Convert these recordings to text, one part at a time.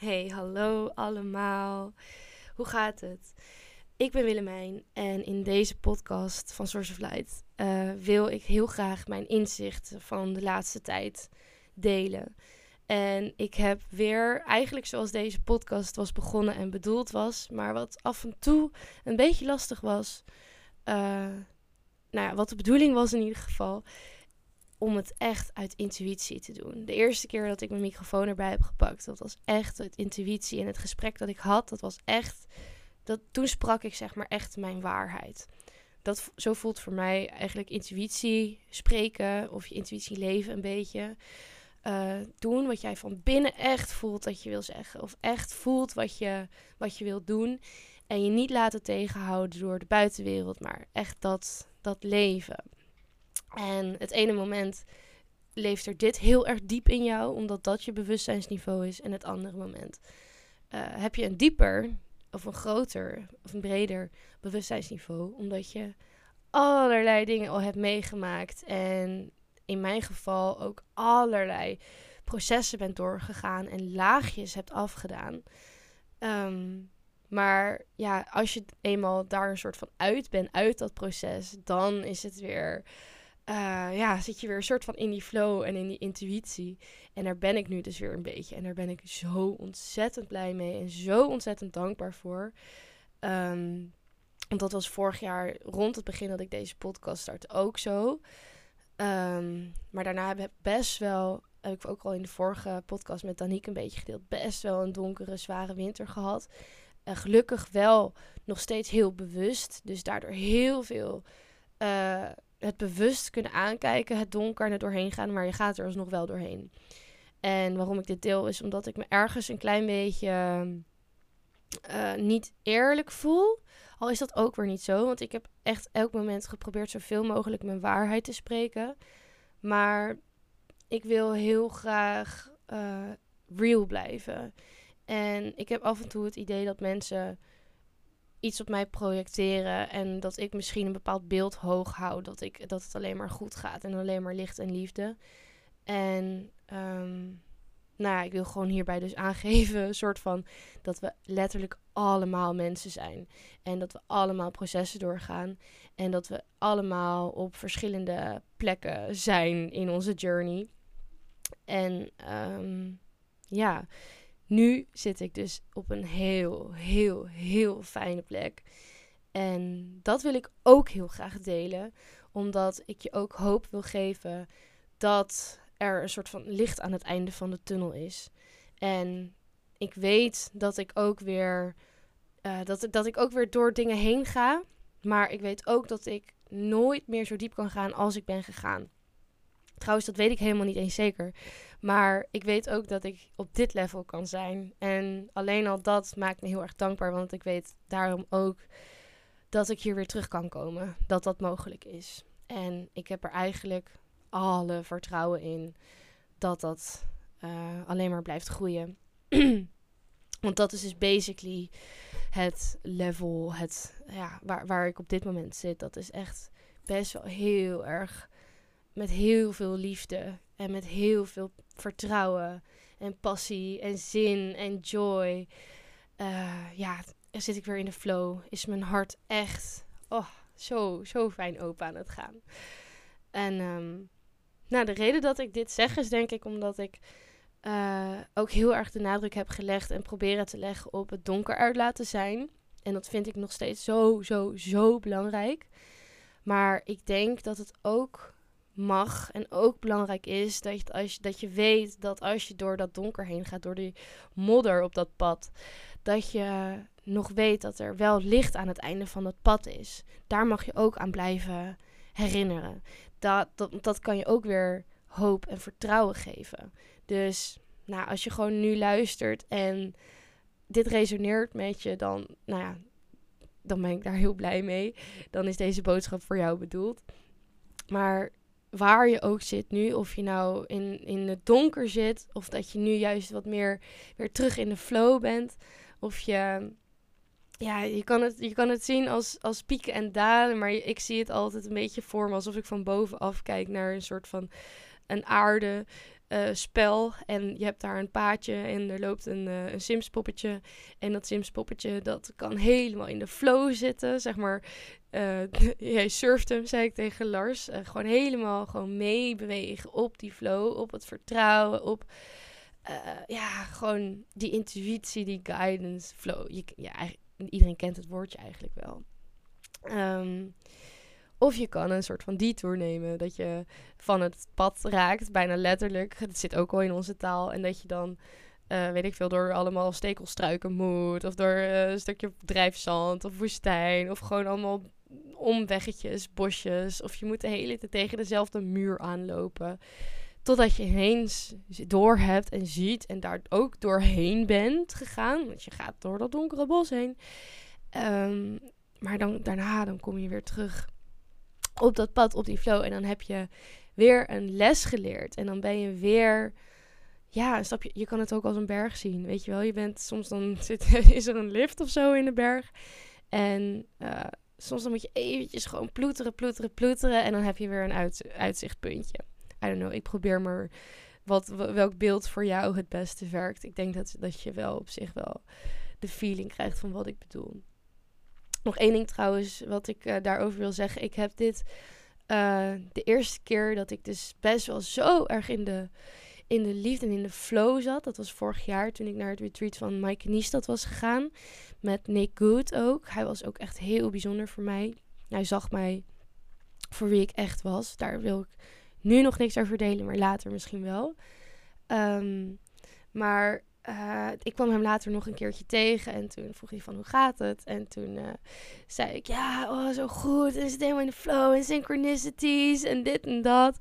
Hey, hallo allemaal. Hoe gaat het? Ik ben Willemijn en in deze podcast van Source of Light uh, wil ik heel graag mijn inzichten van de laatste tijd delen. En ik heb weer, eigenlijk zoals deze podcast was begonnen en bedoeld was, maar wat af en toe een beetje lastig was. Uh, nou ja, wat de bedoeling was in ieder geval, om het echt uit intuïtie te doen. De eerste keer dat ik mijn microfoon erbij heb gepakt, dat was echt uit intuïtie. En het gesprek dat ik had, dat was echt. Dat, toen sprak ik zeg maar echt mijn waarheid. Dat, zo voelt voor mij eigenlijk intuïtie spreken of je intuïtie leven een beetje. Uh, doen wat jij van binnen echt voelt dat je wil zeggen. Of echt voelt wat je, wat je wilt doen. En je niet laten tegenhouden door de buitenwereld, maar echt dat, dat leven. En het ene moment leeft er dit heel erg diep in jou, omdat dat je bewustzijnsniveau is. En het andere moment uh, heb je een dieper, of een groter, of een breder bewustzijnsniveau, omdat je allerlei dingen al hebt meegemaakt. En in mijn geval ook allerlei processen bent doorgegaan en laagjes hebt afgedaan. Um, maar ja, als je eenmaal daar een soort van uit bent, uit dat proces, dan is het weer uh, ja, zit je weer een soort van in die flow en in die intuïtie. En daar ben ik nu dus weer een beetje. En daar ben ik zo ontzettend blij mee en zo ontzettend dankbaar voor. Um, want dat was vorig jaar rond het begin dat ik deze podcast startte ook zo. Um, maar daarna heb ik best wel, heb ik ook al in de vorige podcast met Danique een beetje gedeeld, best wel een donkere, zware winter gehad. Uh, gelukkig wel nog steeds heel bewust. Dus daardoor heel veel uh, het bewust kunnen aankijken, het donker en er doorheen gaan, maar je gaat er alsnog wel doorheen. En waarom ik dit deel is omdat ik me ergens een klein beetje uh, niet eerlijk voel. Al is dat ook weer niet zo, want ik heb echt elk moment geprobeerd zoveel mogelijk mijn waarheid te spreken. Maar ik wil heel graag uh, real blijven. En ik heb af en toe het idee dat mensen iets op mij projecteren en dat ik misschien een bepaald beeld hoog hou, dat, ik, dat het alleen maar goed gaat en alleen maar licht en liefde. En um, nou ja, ik wil gewoon hierbij dus aangeven, een soort van dat we letterlijk allemaal mensen zijn. En dat we allemaal processen doorgaan. En dat we allemaal op verschillende plekken zijn in onze journey. En um, ja, nu zit ik dus op een heel, heel, heel fijne plek. En dat wil ik ook heel graag delen, omdat ik je ook hoop wil geven dat er een soort van licht aan het einde van de tunnel is. En ik weet dat ik ook weer, uh, dat, dat ik ook weer door dingen heen ga. Maar ik weet ook dat ik nooit meer zo diep kan gaan als ik ben gegaan. Trouwens, dat weet ik helemaal niet eens zeker. Maar ik weet ook dat ik op dit level kan zijn. En alleen al dat maakt me heel erg dankbaar. Want ik weet daarom ook dat ik hier weer terug kan komen. Dat dat mogelijk is. En ik heb er eigenlijk alle vertrouwen in dat dat uh, alleen maar blijft groeien. Want dat is dus basically het level, het, ja, waar, waar ik op dit moment zit. Dat is echt best wel heel erg met heel veel liefde en met heel veel vertrouwen en passie en zin en joy. Uh, ja, zit ik weer in de flow. Is mijn hart echt oh, zo, zo fijn open aan het gaan. En um, nou, de reden dat ik dit zeg is denk ik omdat ik uh, ook heel erg de nadruk heb gelegd en proberen te leggen op het donker uit laten zijn. En dat vind ik nog steeds zo, zo, zo belangrijk. Maar ik denk dat het ook mag en ook belangrijk is dat je, als je, dat je weet dat als je door dat donker heen gaat, door die modder op dat pad, dat je nog weet dat er wel licht aan het einde van dat pad is. Daar mag je ook aan blijven herinneren. Dat, dat, dat kan je ook weer hoop en vertrouwen geven. Dus nou, als je gewoon nu luistert en dit resoneert met je, dan, nou ja, dan ben ik daar heel blij mee. Dan is deze boodschap voor jou bedoeld. Maar waar je ook zit nu, of je nou in, in het donker zit, of dat je nu juist wat meer weer terug in de flow bent, of je, ja, je kan het, je kan het zien als, als pieken en dalen, maar ik zie het altijd een beetje voor me alsof ik van bovenaf kijk naar een soort van een aarde uh, spel. En je hebt daar een paadje en er loopt een, uh, een Sims poppetje. En dat Sims poppetje dat kan helemaal in de flow zitten. Zeg maar, uh, jij surft hem, zei ik tegen Lars. gewoon helemaal gewoon meebewegen op die flow, op het vertrouwen, op... ja, gewoon die intuïtie, die guidance, flow. Je, ja, iedereen kent het woordje eigenlijk wel. Um, of je kan een soort van detour nemen. Dat je van het pad raakt, bijna letterlijk. Het zit ook al in onze taal. En dat je dan, uh, weet ik veel, door allemaal stekelstruiken moet. Of door uh, een stukje drijfzand of woestijn. Of gewoon allemaal omweggetjes, bosjes. Of je moet de hele tijd tegen dezelfde muur aanlopen. Totdat je ineens door hebt en ziet en daar ook doorheen bent gegaan. Want je gaat door dat donkere bos heen. Um, maar dan, daarna dan kom je weer terug op dat pad, op die flow. En dan heb je weer een les geleerd. En dan ben je weer. Ja, een stapje. Je kan het ook als een berg zien. Weet je wel, je bent soms dan zit, is er een lift of zo in de berg. En uh, soms dan moet je eventjes gewoon ploeteren, ploeteren, ploeteren. En dan heb je weer een uit, uitzichtpuntje. I don't know. Ik probeer maar wat, welk beeld voor jou het beste werkt. Ik denk dat, dat je wel op zich wel de feeling krijgt van wat ik bedoel. Nog één ding trouwens, wat ik uh, daarover wil zeggen. Ik heb dit uh, de eerste keer dat ik dus best wel zo erg in de, in de liefde en in de flow zat. Dat was vorig jaar toen ik naar het retreat van Mike Niestad was gegaan. Met Nick Good ook. Hij was ook echt heel bijzonder voor mij. Hij zag mij voor wie ik echt was. Daar wil ik nu nog niks over delen, maar later misschien wel. Um, maar uh, ik kwam hem later nog een keertje tegen en toen vroeg hij van hoe gaat het? En toen uh, zei ik ja, oh zo goed. En het helemaal in de flow en synchronicities en dit en dat.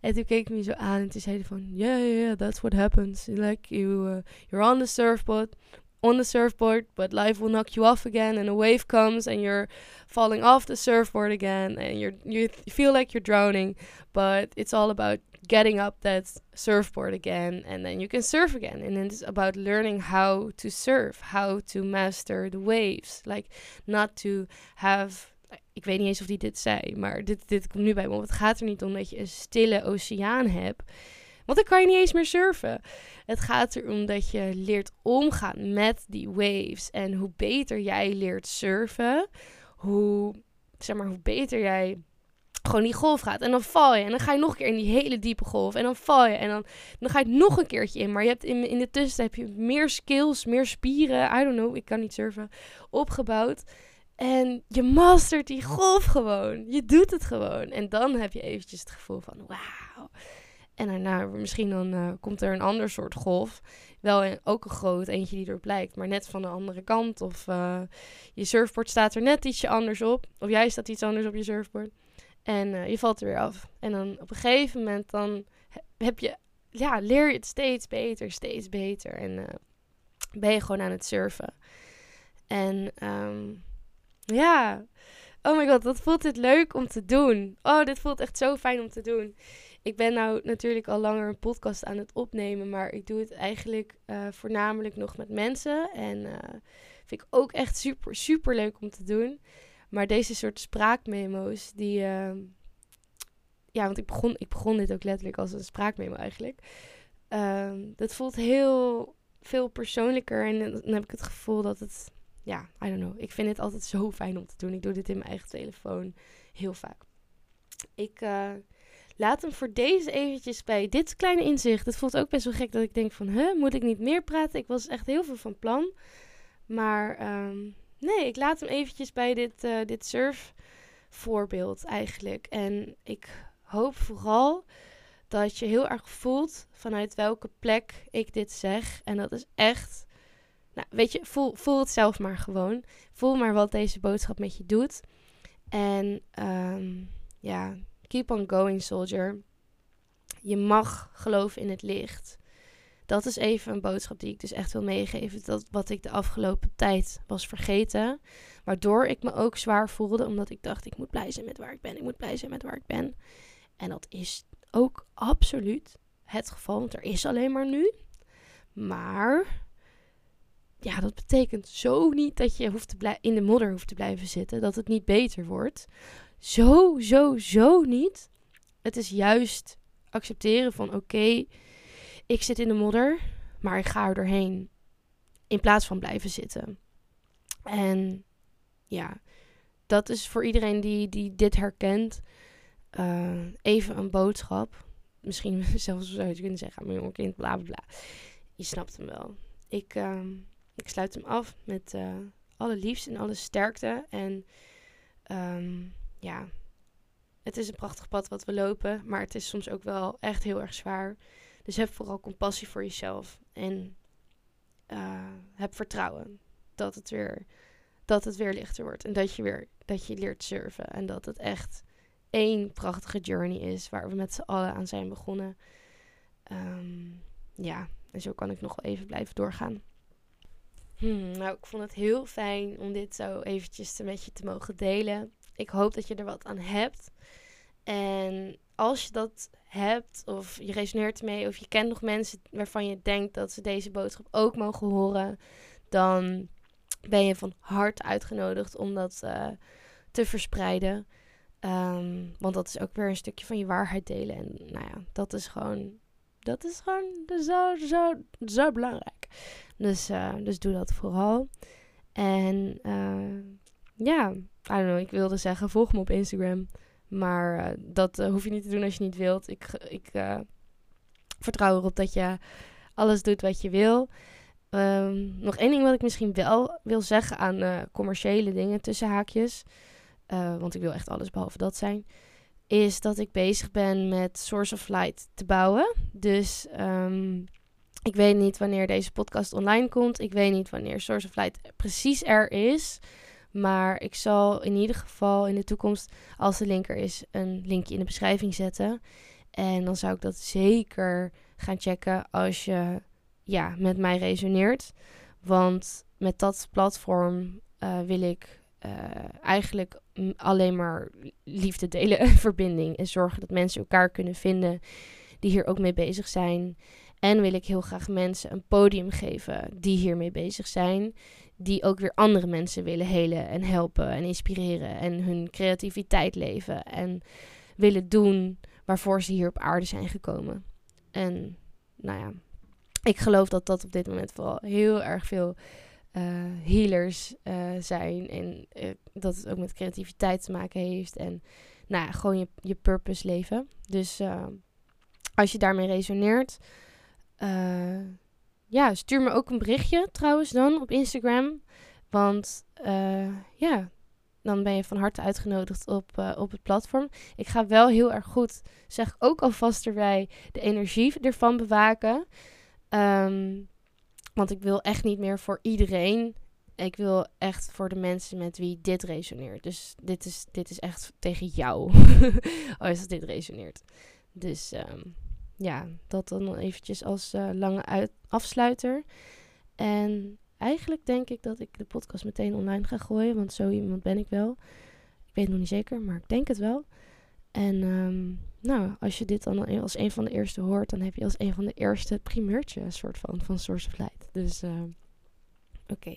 En toen keek hij me zo aan en toen zei hij van yeah, yeah, yeah that's what happens. Like you, uh, you're on the surfboard, on the surfboard, but life will knock you off again and a wave comes and you're falling off the surfboard again and you're, you feel like you're drowning. But it's all about getting up that surfboard again and then you can surf again and it's about learning how to surf how to master the waves like not to have ik weet niet eens of die dit zei maar dit, dit komt nu bij me want het gaat er niet om dat je een stille oceaan hebt want dan kan je niet eens meer surfen. Het gaat erom dat je leert omgaan met die waves. En hoe beter jij leert surfen, hoe, zeg maar, hoe beter jij gewoon die golf gaat. En dan val je. En dan ga je nog een keer in die hele diepe golf. En dan val je. En dan, dan ga je nog een keertje in. Maar je hebt in, in de tussentijd heb je meer skills, meer spieren. I don't know, ik kan niet surfen. Opgebouwd. En je mastert die golf gewoon. Je doet het gewoon. En dan heb je eventjes het gevoel van wauw. En daarna misschien dan uh, komt er een ander soort golf. Wel een, ook een groot, eentje die erop lijkt, maar net van de andere kant. Of uh, je surfboard staat er net ietsje anders op. Of jij staat iets anders op je surfboard. En uh, je valt er weer af. En dan op een gegeven moment dan heb je, ja, leer je het steeds beter, steeds beter. En uh, ben je gewoon aan het surfen. En um, ja, oh my god, wat voelt dit leuk om te doen. Oh, dit voelt echt zo fijn om te doen. Ik ben nou natuurlijk al langer een podcast aan het opnemen, maar ik doe het eigenlijk uh, voornamelijk nog met mensen. En vind ik ook echt super, super leuk om te doen. Maar deze soort spraakmemo's, die. Uh, ja, want ik begon, ik begon dit ook letterlijk als een spraakmemo eigenlijk. Uh, dat voelt heel veel persoonlijker. En dan heb ik het gevoel dat het. Ja, I don't know. Ik vind het altijd zo fijn om te doen. Ik doe dit in mijn eigen telefoon heel vaak. Ik uh, laat hem voor deze eventjes bij dit kleine inzicht. Het voelt ook best wel gek dat ik denk van, huh, moet ik niet meer praten? Ik was echt heel veel van plan. Maar um, Nee, ik laat hem eventjes bij dit, uh, dit surfvoorbeeld eigenlijk. En ik hoop vooral dat je heel erg voelt vanuit welke plek ik dit zeg. En dat is echt. Nou, weet je, voel, voel het zelf maar gewoon. Voel maar wat deze boodschap met je doet. En um, ja, keep on going, soldier. Je mag geloven in het licht dat is even een boodschap die ik dus echt wil meegeven. Dat wat ik de afgelopen tijd was vergeten. Waardoor ik me ook zwaar voelde. Omdat ik dacht, ik moet blij zijn met waar ik ben. Ik moet blij zijn met waar ik ben. En dat is ook absoluut het geval. Want er is alleen maar nu. Maar ja, dat betekent zo niet dat je hoeft te in de modder hoeft te blijven zitten. Dat het niet beter wordt. Zo, zo, zo niet. Het is juist accepteren van oké, ik zit in de modder, maar ik ga er doorheen. In plaats van blijven zitten. En ja, dat is voor iedereen die, die dit herkent. Uh, even een boodschap. Misschien zelfs zou je kunnen zeggen aan mijn jonge kind, bla bla bla. Je snapt hem wel. Ik, uh, ik sluit hem af met uh, alle liefst en alle sterkte. En um, ja, het is een prachtig pad wat we lopen, maar het is soms ook wel echt heel erg zwaar. Dus heb vooral compassie voor jezelf en uh, heb vertrouwen dat het weer dat het weer lichter wordt en dat je weer dat je leert surfen en dat het echt één prachtige journey is waar we met z'n allen aan zijn begonnen. Um, ja, en zo kan ik nog wel even blijven doorgaan. Hmm, nou, ik vond het heel fijn om dit zo eventjes met je te mogen delen. Ik hoop dat je er wat aan hebt. En als je dat hebt, of je resoneert ermee, of je kent nog mensen waarvan je denkt dat ze deze boodschap ook mogen horen, dan ben je van harte uitgenodigd om dat uh, te verspreiden. Um, want dat is ook weer een stukje van je waarheid delen. En nou ja, dat is gewoon, dat is gewoon zo, zo, zo belangrijk. Dus, uh, dus doe dat vooral. En uh, ja, I don't know, ik wilde zeggen, volg me op Instagram. Maar uh, dat hoef je niet te doen als je niet wilt. Ik, ik vertrouw erop dat je alles doet wat je wil. Um, nog één ding wat ik misschien wel wil zeggen aan commerciële dingen tussen haakjes. want ik wil echt alles behalve dat zijn is dat ik bezig ben met Source of Light te bouwen. Dus um, ik weet niet wanneer deze podcast online komt. Ik weet niet wanneer Source of Light precies er is. Maar ik zal in ieder geval in de toekomst, als de link er is, een linkje in de beschrijving zetten. En dan zou ik dat zeker gaan checken als je ja, met mij resoneert. Want met dat platform uh, wil ik uh, eigenlijk alleen maar liefde delen en verbinding. En zorgen dat mensen elkaar kunnen vinden die hier ook mee bezig zijn. En wil ik heel graag mensen een podium geven die hiermee bezig zijn. Die ook weer andere mensen willen helen en helpen en inspireren. En hun creativiteit leven. En willen doen waarvoor ze hier op aarde zijn gekomen. En nou ja, ik geloof dat dat op dit moment vooral heel erg veel uh, healers uh, zijn. En uh, dat het ook met creativiteit te maken heeft. En nou ja, gewoon je, je purpose leven. Dus als je daarmee resoneert ja, stuur me ook een berichtje trouwens dan op Instagram. Want uh, ja, dan ben je van harte uitgenodigd op, uh, op het platform. Ik ga wel heel erg goed, zeg ook alvast erbij, de energie ervan bewaken. Um, want ik wil echt niet meer voor iedereen. Ik wil echt voor de mensen met wie dit resoneert. Dus dit is, dit is echt tegen jou. als dit resoneert. Dus um, ja, dat dan eventjes als uh, lange uit afsluiter. En eigenlijk denk ik dat ik de podcast meteen online ga gooien, want zo iemand ben ik wel. Ik weet het nog niet zeker, maar ik denk het wel. En um, nou, als je dit dan als een van de eerste hoort, dan heb je als een van de eerste primeurtje een soort van van Source of Light. Dus uh, oké.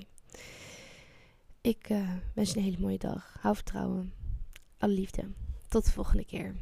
Ik uh, wens je een hele mooie dag. Hou vertrouwen. Alle liefde. Tot de volgende keer.